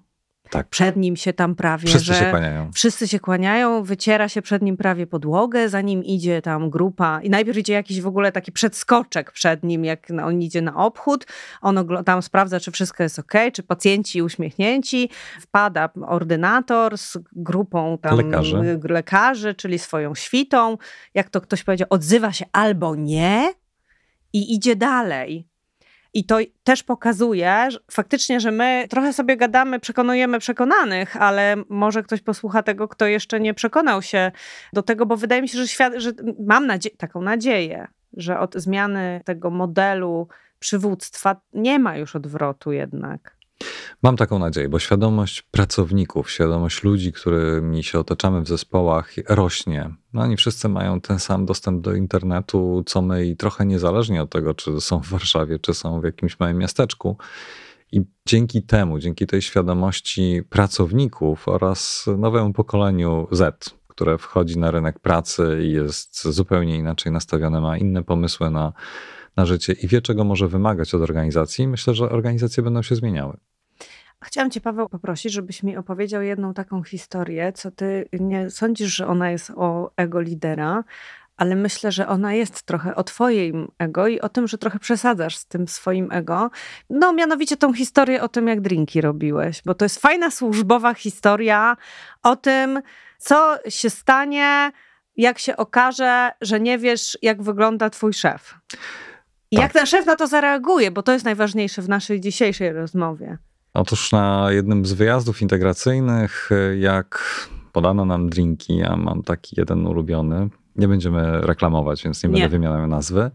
tak. Przed nim się tam prawie, wszyscy się kłaniają. wszyscy się kłaniają, wyciera się przed nim prawie podłogę, za nim idzie tam grupa i najpierw idzie jakiś w ogóle taki przedskoczek przed nim, jak on idzie na obchód, on tam sprawdza, czy wszystko jest ok, czy pacjenci uśmiechnięci, wpada ordynator z grupą tam lekarzy, lekarzy czyli swoją świtą, jak to ktoś powiedział, odzywa się albo nie i idzie dalej. I to też pokazuje że faktycznie, że my trochę sobie gadamy, przekonujemy przekonanych, ale może ktoś posłucha tego, kto jeszcze nie przekonał się do tego, bo wydaje mi się, że świat, że mam nadzie taką nadzieję, że od zmiany tego modelu przywództwa nie ma już odwrotu jednak. Mam taką nadzieję, bo świadomość pracowników, świadomość ludzi, którymi się otaczamy w zespołach, rośnie. No, oni wszyscy mają ten sam dostęp do internetu, co my, i trochę niezależnie od tego, czy są w Warszawie, czy są w jakimś małym miasteczku. I dzięki temu, dzięki tej świadomości pracowników oraz nowemu pokoleniu Z, które wchodzi na rynek pracy i jest zupełnie inaczej nastawione, ma inne pomysły na, na życie i wie, czego może wymagać od organizacji, myślę, że organizacje będą się zmieniały. Chciałam Cię, Paweł, poprosić, żebyś mi opowiedział jedną taką historię, co Ty nie sądzisz, że ona jest o ego lidera, ale myślę, że ona jest trochę o Twoim ego i o tym, że trochę przesadzasz z tym swoim ego. No, mianowicie tą historię o tym, jak drinki robiłeś, bo to jest fajna służbowa historia o tym, co się stanie, jak się okaże, że nie wiesz, jak wygląda Twój szef. I tak. jak ten szef na to zareaguje, bo to jest najważniejsze w naszej dzisiejszej rozmowie. Otóż na jednym z wyjazdów integracyjnych, jak podano nam drinki, ja mam taki jeden ulubiony, nie będziemy reklamować, więc nie, Nie. będę wymieniał nazwy.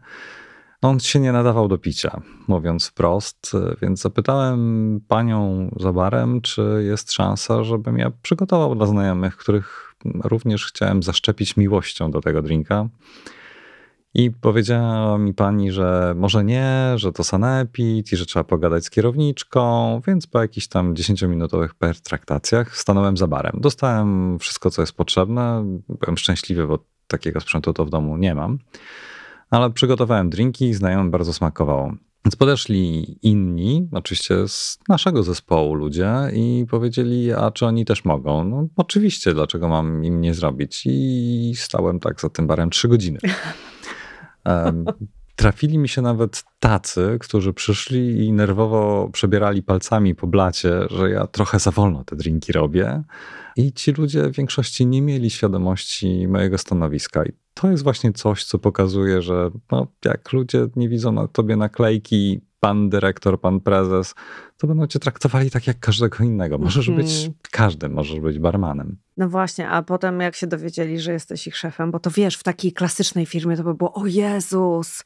On się nie nadawał do picia, mówiąc wprost, więc zapytałem panią za barem, czy jest szansa, żebym ja przygotował dla znajomych, których również chciałem zaszczepić miłością do tego drinka. I powiedziała mi pani, że może nie, że to sanepid i że trzeba pogadać z kierowniczką, więc po jakichś tam 10-minutowych pertraktacjach stanąłem za barem. Dostałem wszystko, co jest potrzebne. Byłem szczęśliwy, bo takiego sprzętu to w domu nie mam. Ale przygotowałem drinki i znajomym bardzo smakowało. Więc podeszli inni, oczywiście z naszego zespołu ludzie i powiedzieli, a czy oni też mogą? No oczywiście, dlaczego mam im nie zrobić? I stałem tak za tym barem trzy godziny. Trafili mi się nawet tacy, którzy przyszli i nerwowo przebierali palcami po blacie, że ja trochę za wolno te drinki robię. I ci ludzie w większości nie mieli świadomości mojego stanowiska. I to jest właśnie coś, co pokazuje, że no, jak ludzie nie widzą na tobie naklejki, pan dyrektor, pan prezes, to będą cię traktowali tak jak każdego innego. Możesz Mhm. być każdym, możesz być barmanem. No właśnie, a potem jak się dowiedzieli, że jesteś ich szefem, bo to wiesz, w takiej klasycznej firmie to by było, o Jezus,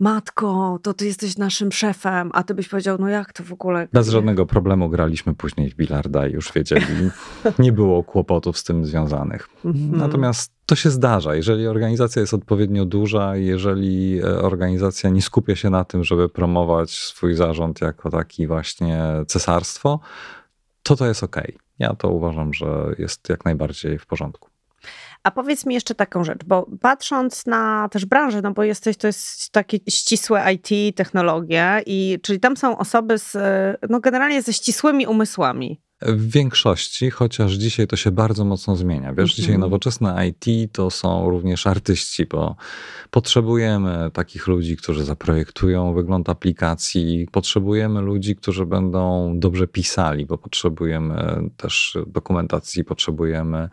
matko, to ty jesteś naszym szefem, a ty byś powiedział, no jak to w ogóle? Bez żadnego problemu graliśmy później w bilarda i już wiedzieli. Nie było kłopotów z tym związanych. Mhm. Natomiast to się zdarza. Jeżeli organizacja jest odpowiednio duża, jeżeli e, organizacja nie skupia się na tym, żeby promować swój zarząd jako taki właśnie cesarstwo, to to jest ok. Ja to uważam, że jest jak najbardziej w porządku. A powiedz mi jeszcze taką rzecz, bo patrząc na też branżę, no bo jesteś, to jest takie ścisłe IT, technologie, i czyli tam są osoby z, no generalnie ze ścisłymi umysłami. W większości, chociaż dzisiaj to się bardzo mocno zmienia. Wiesz, dzisiaj Mhm. nowoczesne IT to są również artyści, bo potrzebujemy takich ludzi, którzy zaprojektują wygląd aplikacji, potrzebujemy ludzi, którzy będą dobrze pisali, bo potrzebujemy też dokumentacji, potrzebujemy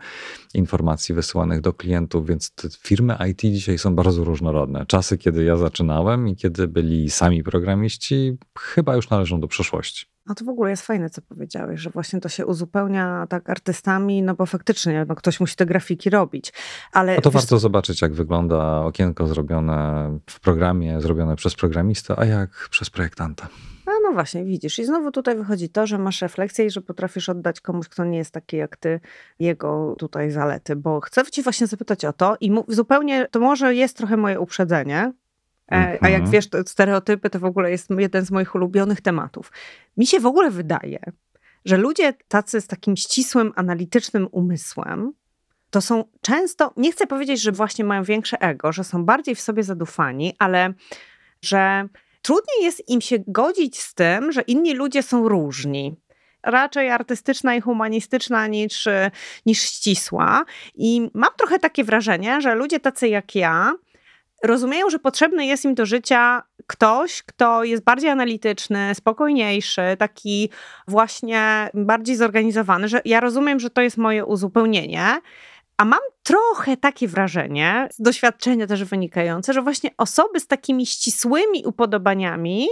informacji wysyłanych do klientów, więc firmy IT dzisiaj są bardzo różnorodne. Czasy, kiedy ja zaczynałem i kiedy byli sami programiści, chyba już należą do przeszłości. No to w ogóle jest fajne, co powiedziałeś, że właśnie to się uzupełnia tak artystami, no bo faktycznie no ktoś musi te grafiki robić. Ale No to warto zobaczyć, jak wygląda okienko zrobione w programie, zrobione przez programistę, a jak przez projektanta. A no właśnie, widzisz. I znowu tutaj wychodzi to, że masz refleksję i że potrafisz oddać komuś, kto nie jest taki jak ty, jego tutaj zalety. Bo chcę cię właśnie zapytać o to i zupełnie, to może jest trochę moje uprzedzenie, e, a jak Mhm. wiesz, to stereotypy to w ogóle jest jeden z moich ulubionych tematów. Mi się w ogóle wydaje, że ludzie tacy z takim ścisłym, analitycznym umysłem, to są często, nie chcę powiedzieć, że właśnie mają większe ego, że są bardziej w sobie zadufani, ale że trudniej jest im się godzić z tym, że inni ludzie są różni. Raczej artystyczna i humanistyczna niż, e, niż ścisła. I mam trochę takie wrażenie, że ludzie tacy jak ja rozumieją, że potrzebny jest im do życia ktoś, kto jest bardziej analityczny, spokojniejszy, taki właśnie bardziej zorganizowany, że ja rozumiem, że to jest moje uzupełnienie. A mam trochę takie wrażenie, z doświadczenia też wynikające, że właśnie osoby z takimi ścisłymi upodobaniami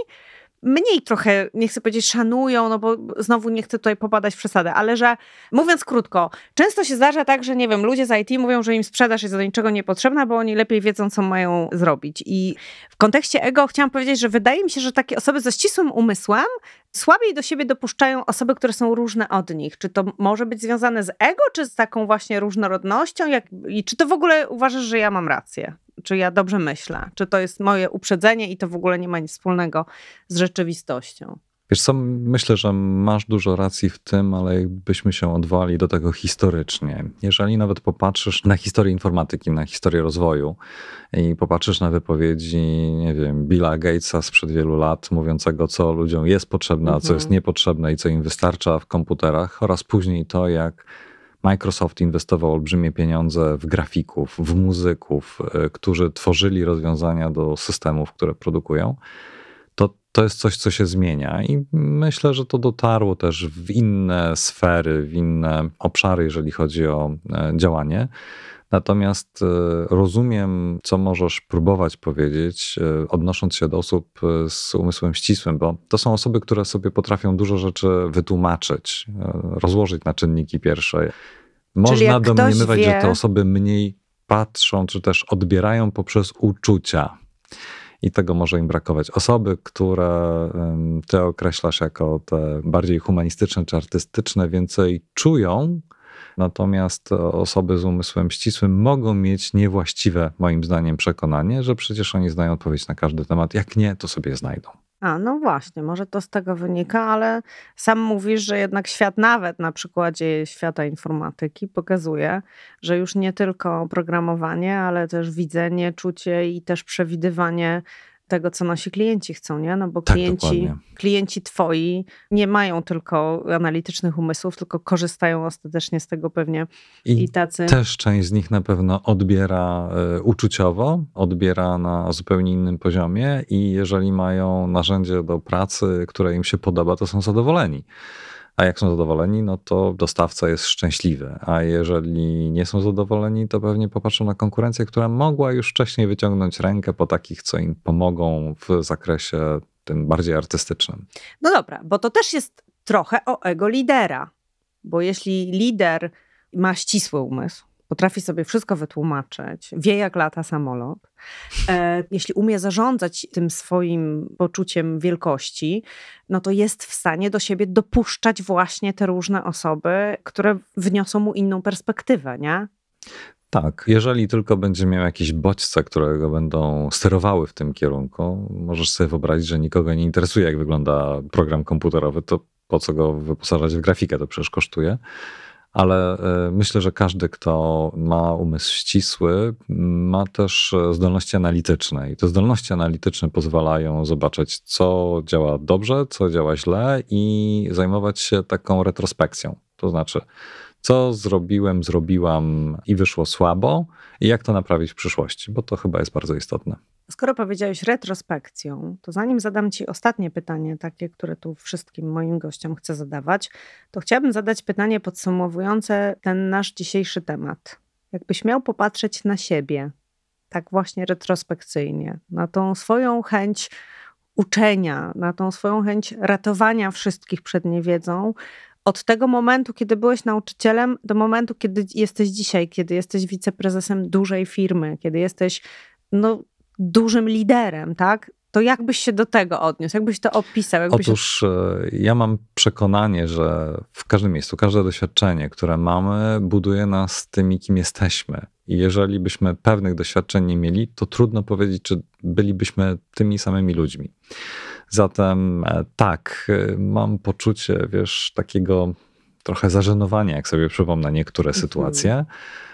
mniej trochę, nie chcę powiedzieć szanują, no bo znowu nie chcę tutaj popadać w przesadę, ale że mówiąc krótko, często się zdarza tak, że nie wiem, ludzie z IT mówią, że im sprzedaż jest do niczego niepotrzebna, bo oni lepiej wiedzą, co mają zrobić. I w kontekście ego chciałam powiedzieć, że wydaje mi się, że takie osoby ze ścisłym umysłem słabiej do siebie dopuszczają osoby, które są różne od nich. Czy to może być związane z ego, czy z taką właśnie różnorodnością? Jak, I czy to w ogóle uważasz, że ja mam rację? Czy ja dobrze myślę? Czy to jest moje uprzedzenie i to w ogóle nie ma nic wspólnego z rzeczywistością? Wiesz co, myślę, że masz dużo racji w tym, ale jakbyśmy się odwołali do tego historycznie. Jeżeli nawet popatrzysz na historię informatyki, na historię rozwoju i popatrzysz na wypowiedzi, nie wiem, Billa Gatesa sprzed wielu lat, mówiącego, co ludziom jest potrzebne, a co Mhm. jest niepotrzebne i co im wystarcza w komputerach, oraz później to, jak Microsoft inwestował olbrzymie pieniądze w grafików, w muzyków, y, którzy tworzyli rozwiązania do systemów, które produkują, to, to jest coś, co się zmienia. I myślę, że to dotarło też w inne sfery, w inne obszary, jeżeli chodzi o e, działanie. Natomiast e, rozumiem, co możesz próbować powiedzieć, e, odnosząc się do osób e, z umysłem ścisłym, bo to są osoby, które sobie potrafią dużo rzeczy wytłumaczyć, rozłożyć na czynniki pierwsze. Można domniemywać, że wie- te osoby mniej patrzą, czy też odbierają poprzez uczucia. I tego może im brakować. Osoby, które ty określasz jako te bardziej humanistyczne czy artystyczne, więcej czują, Natomiast osoby z umysłem ścisłym mogą mieć niewłaściwe, moim zdaniem, przekonanie, że przecież oni znają odpowiedź na każdy temat. Jak nie, to sobie znajdą. A, no właśnie, może to z tego wynika, ale sam mówisz, że jednak świat, nawet na przykładzie świata informatyki, pokazuje, że już nie tylko programowanie, ale też widzenie, czucie i też przewidywanie tego, co nasi klienci chcą, nie? No bo tak, klienci, klienci twoi nie mają tylko analitycznych umysłów, tylko korzystają ostatecznie z tego pewnie i, i tacy. Też część z nich na pewno odbiera y, uczuciowo, odbiera na zupełnie innym poziomie i jeżeli mają narzędzie do pracy, które im się podoba, to są zadowoleni. A jak są zadowoleni, no to dostawca jest szczęśliwy. A jeżeli nie są zadowoleni, to pewnie popatrzą na konkurencję, która mogła już wcześniej wyciągnąć rękę po takich, co im pomogą w zakresie tym bardziej artystycznym. No dobra, bo to też jest trochę o ego lidera. Bo jeśli lider ma ścisły umysł, potrafi sobie wszystko wytłumaczyć, wie jak lata samolot, e, jeśli umie zarządzać tym swoim poczuciem wielkości, no to jest w stanie do siebie dopuszczać właśnie te różne osoby, które wniosą mu inną perspektywę, nie? Tak, jeżeli tylko będzie miał jakieś bodźce, które go będą sterowały w tym kierunku, możesz sobie wyobrazić, że nikogo nie interesuje, jak wygląda program komputerowy, to po co go wyposażać w grafikę, to przecież kosztuje ale e, myślę, że każdy, kto ma umysł ścisły, ma też e, zdolności analityczne. I te zdolności analityczne pozwalają zobaczyć, co działa dobrze, co działa źle i zajmować się taką retrospekcją. To znaczy, co zrobiłem, zrobiłam i wyszło słabo, i jak to naprawić w przyszłości, bo to chyba jest bardzo istotne. Skoro powiedziałeś retrospekcją, to zanim zadam Ci ostatnie pytanie, takie, które tu wszystkim moim gościom chcę zadawać, to chciałabym zadać pytanie podsumowujące ten nasz dzisiejszy temat. Jakbyś miał popatrzeć na siebie, tak właśnie retrospekcyjnie, na tą swoją chęć uczenia, na tą swoją chęć ratowania wszystkich przed niewiedzą, od tego momentu, kiedy byłeś nauczycielem, do momentu, kiedy jesteś dzisiaj, kiedy jesteś wiceprezesem dużej firmy, kiedy jesteś no, dużym liderem, tak? To jakbyś się do tego odniósł? Jakbyś to opisał? Jakbyś... Otóż e, ja mam przekonanie, że w każdym miejscu, każde doświadczenie, które mamy, buduje nas tymi, kim jesteśmy. I jeżeli byśmy pewnych doświadczeń nie mieli, to trudno powiedzieć, czy bylibyśmy tymi samymi ludźmi. Zatem e, tak, e, mam poczucie, wiesz, takiego trochę zażenowania, jak sobie przypomnę niektóre mhm. sytuacje.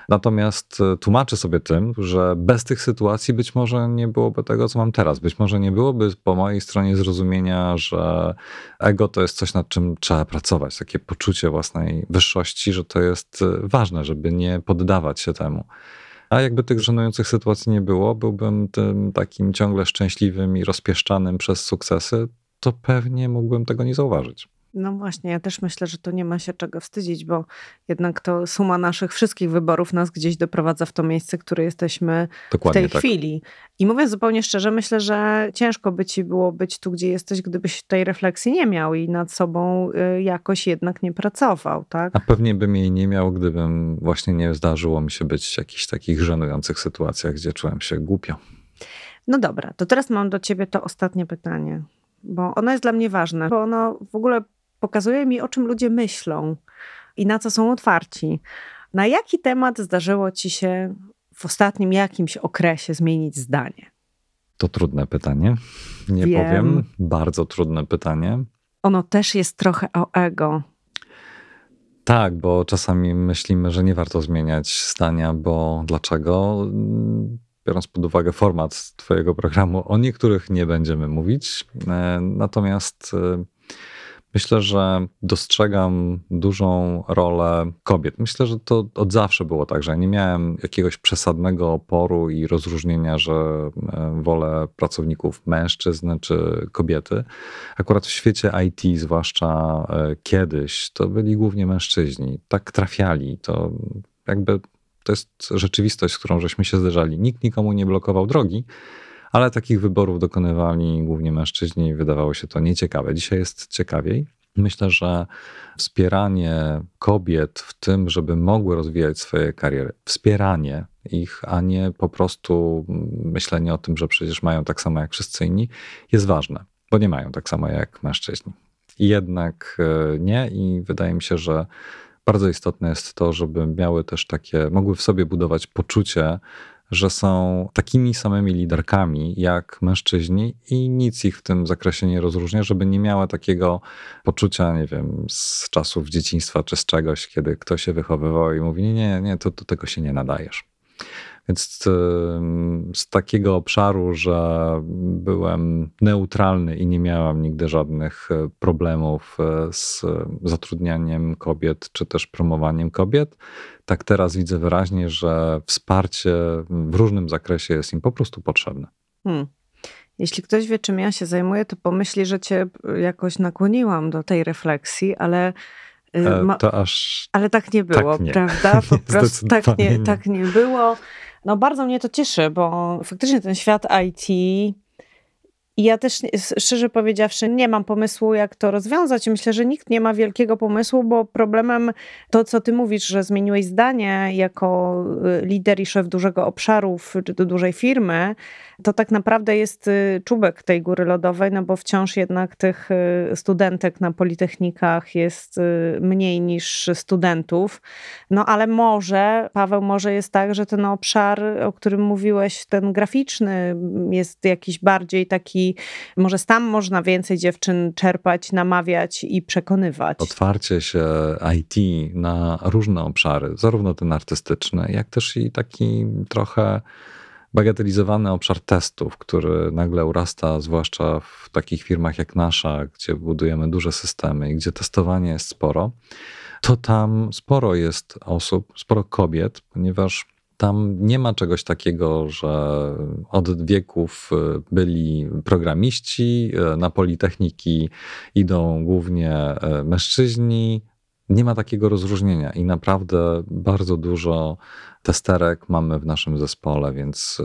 Natomiast e, tłumaczę sobie tym, że bez tych sytuacji być może nie byłoby tego, co mam teraz. Być może nie byłoby po mojej stronie zrozumienia, że ego to jest coś, nad czym trzeba pracować. Takie poczucie własnej wyższości, że to jest ważne, żeby nie poddawać się temu. A jakby tych żenujących sytuacji nie było, byłbym tym takim ciągle szczęśliwym i rozpieszczanym przez sukcesy, to pewnie mógłbym tego nie zauważyć. No właśnie, ja też myślę, że tu nie ma się czego wstydzić, bo jednak to suma naszych wszystkich wyborów nas gdzieś doprowadza w to miejsce, które jesteśmy Dokładnie w tej tak. chwili. I mówiąc zupełnie szczerze, myślę, że ciężko by ci było być tu, gdzie jesteś, gdybyś tej refleksji nie miał i nad sobą y, jakoś jednak nie pracował, tak? A pewnie bym jej nie miał, gdybym właśnie nie zdarzyło mi się być w jakichś takich żenujących sytuacjach, gdzie czułem się głupio. No dobra, to teraz mam do ciebie to ostatnie pytanie bo ono jest dla mnie ważne, bo ono w ogóle pokazuje mi, o czym ludzie myślą i na co są otwarci. Na jaki temat zdarzyło ci się w ostatnim jakimś okresie zmienić zdanie? To trudne pytanie. Nie Wiem. powiem. Bardzo trudne pytanie. Ono też jest trochę o ego. Tak, bo czasami myślimy, że nie warto zmieniać zdania, bo dlaczego? Biorąc pod uwagę format Twojego programu, o niektórych nie będziemy mówić. E, natomiast e, Myślę, że dostrzegam dużą rolę kobiet. Myślę, że to od zawsze było tak, że nie miałem jakiegoś przesadnego oporu i rozróżnienia, że e, wolę pracowników mężczyzn czy kobiety. Akurat w świecie IT, zwłaszcza e, kiedyś, to byli głównie mężczyźni. Tak trafiali. To jakby to jest rzeczywistość, z którą żeśmy się zderzali. Nikt nikomu nie blokował drogi ale takich wyborów dokonywali głównie mężczyźni i wydawało się to nieciekawe. Dzisiaj jest ciekawiej. Myślę, że wspieranie kobiet w tym, żeby mogły rozwijać swoje kariery, wspieranie, ich, a nie po prostu myślenie o tym, że przecież mają tak samo jak wszyscy inni, jest ważne, bo nie mają tak samo jak mężczyźni. Jednak e, nie, i wydaje mi się, że bardzo istotne jest to, żeby miały też takie, mogły w sobie budować poczucie, że są takimi samymi liderkami jak mężczyźni i nic ich w tym zakresie nie rozróżnia, żeby nie miała takiego poczucia, nie wiem, z czasów dzieciństwa czy z czegoś, kiedy ktoś się wychowywał i mówi: Nie, nie, nie, to do tego się nie nadajesz. Więc z takiego obszaru, że byłem neutralny i nie miałam nigdy żadnych e, problemów e, z zatrudnianiem kobiet czy też promowaniem kobiet, tak teraz widzę wyraźnie, że wsparcie w różnym zakresie jest im po prostu potrzebne. Hmm. Jeśli ktoś wie, czym ja się zajmuję, to pomyśli, że cię jakoś nakłoniłam do tej refleksji, ale. Y, e, ma... To aż. Ale tak nie było, tak nie. prawda? Po prostu tak nie, tak nie było. No bardzo mnie to cieszy, bo faktycznie ten świat IT ja też, szczerze powiedziawszy, nie mam pomysłu, jak to rozwiązać. Myślę, że nikt nie ma wielkiego pomysłu, bo problemem to, co ty mówisz, że zmieniłeś zdanie jako y, lider i szef dużego obszaru czy dużej firmy, to tak naprawdę jest y, czubek tej góry lodowej, no bo wciąż jednak tych y, studentek na politechnikach jest mniej niż studentów. No ale może, Paweł, może jest tak, że ten obszar, o którym mówiłeś, ten graficzny, jest jakiś bardziej taki może tam można więcej dziewczyn czerpać, namawiać i przekonywać. Otwarcie się IT na różne obszary, zarówno ten artystyczny, jak też i taki trochę bagatelizowany obszar testów, który nagle urasta, zwłaszcza w takich firmach jak nasza, gdzie budujemy duże systemy i gdzie testowanie jest sporo, to tam sporo jest osób, sporo kobiet, ponieważ tam nie ma czegoś takiego, że od wieków e, byli programiści, e, na politechniki idą głównie e, mężczyźni. Nie ma takiego rozróżnienia i naprawdę bardzo dużo testerek mamy w naszym zespole, więc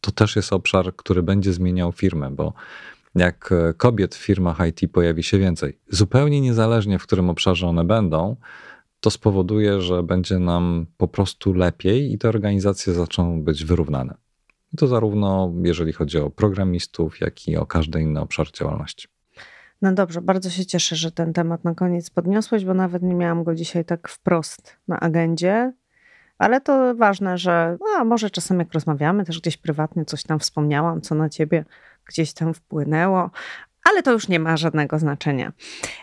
to też jest obszar, który będzie zmieniał firmę, bo jak kobiet w firmach IT pojawi się więcej, zupełnie niezależnie w którym obszarze one będą, to spowoduje, że będzie nam po prostu lepiej i te organizacje zaczną być wyrównane. I to zarówno jeżeli chodzi o programistów, jak i o każdy inny obszar działalności. No dobrze, bardzo się cieszę, że ten temat na koniec podniosłeś, bo nawet nie miałam go dzisiaj tak wprost na agendzie. Ale to ważne, że a może czasem jak rozmawiamy, też gdzieś prywatnie coś tam wspomniałam, co na ciebie gdzieś tam wpłynęło, ale to już nie ma żadnego znaczenia.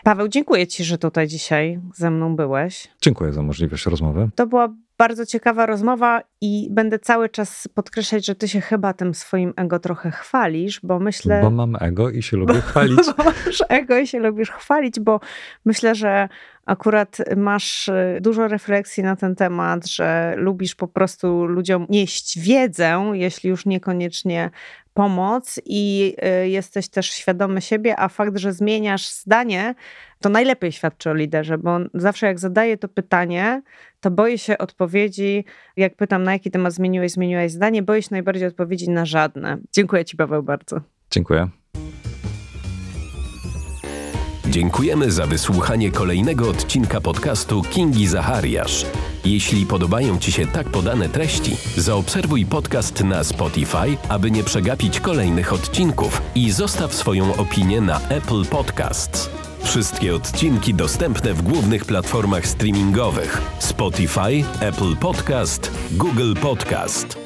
Paweł, dziękuję Ci, że tutaj dzisiaj ze mną byłeś. Dziękuję za możliwość rozmowy. To była bardzo ciekawa rozmowa i będę cały czas podkreślać, że ty się chyba tym swoim ego trochę chwalisz, bo myślę... Bo mam ego i się lubię chwalić. Bo masz ego i się lubisz chwalić, bo myślę, że akurat masz y, dużo refleksji na ten temat, że lubisz po prostu ludziom nieść wiedzę, jeśli już niekoniecznie pomoc i y, jesteś też świadomy siebie, a fakt, że zmieniasz zdanie, to najlepiej świadczy o liderze, bo zawsze jak zadaję to pytanie, to boję się odpowiedzi, jak pytam na jaki temat zmieniłeś, zmieniłeś zdanie, boję się najbardziej odpowiedzi na żadne. Dziękuję Ci Paweł bardzo. Dziękuję. Dziękujemy za wysłuchanie kolejnego odcinka podcastu Kingi Zachariasz. Jeśli podobają Ci się tak podane treści, zaobserwuj podcast na Spotify, aby nie przegapić kolejnych odcinków i zostaw swoją opinię na Apple Podcasts. Wszystkie odcinki dostępne w głównych platformach streamingowych: Spotify, Apple Podcast, Google Podcast.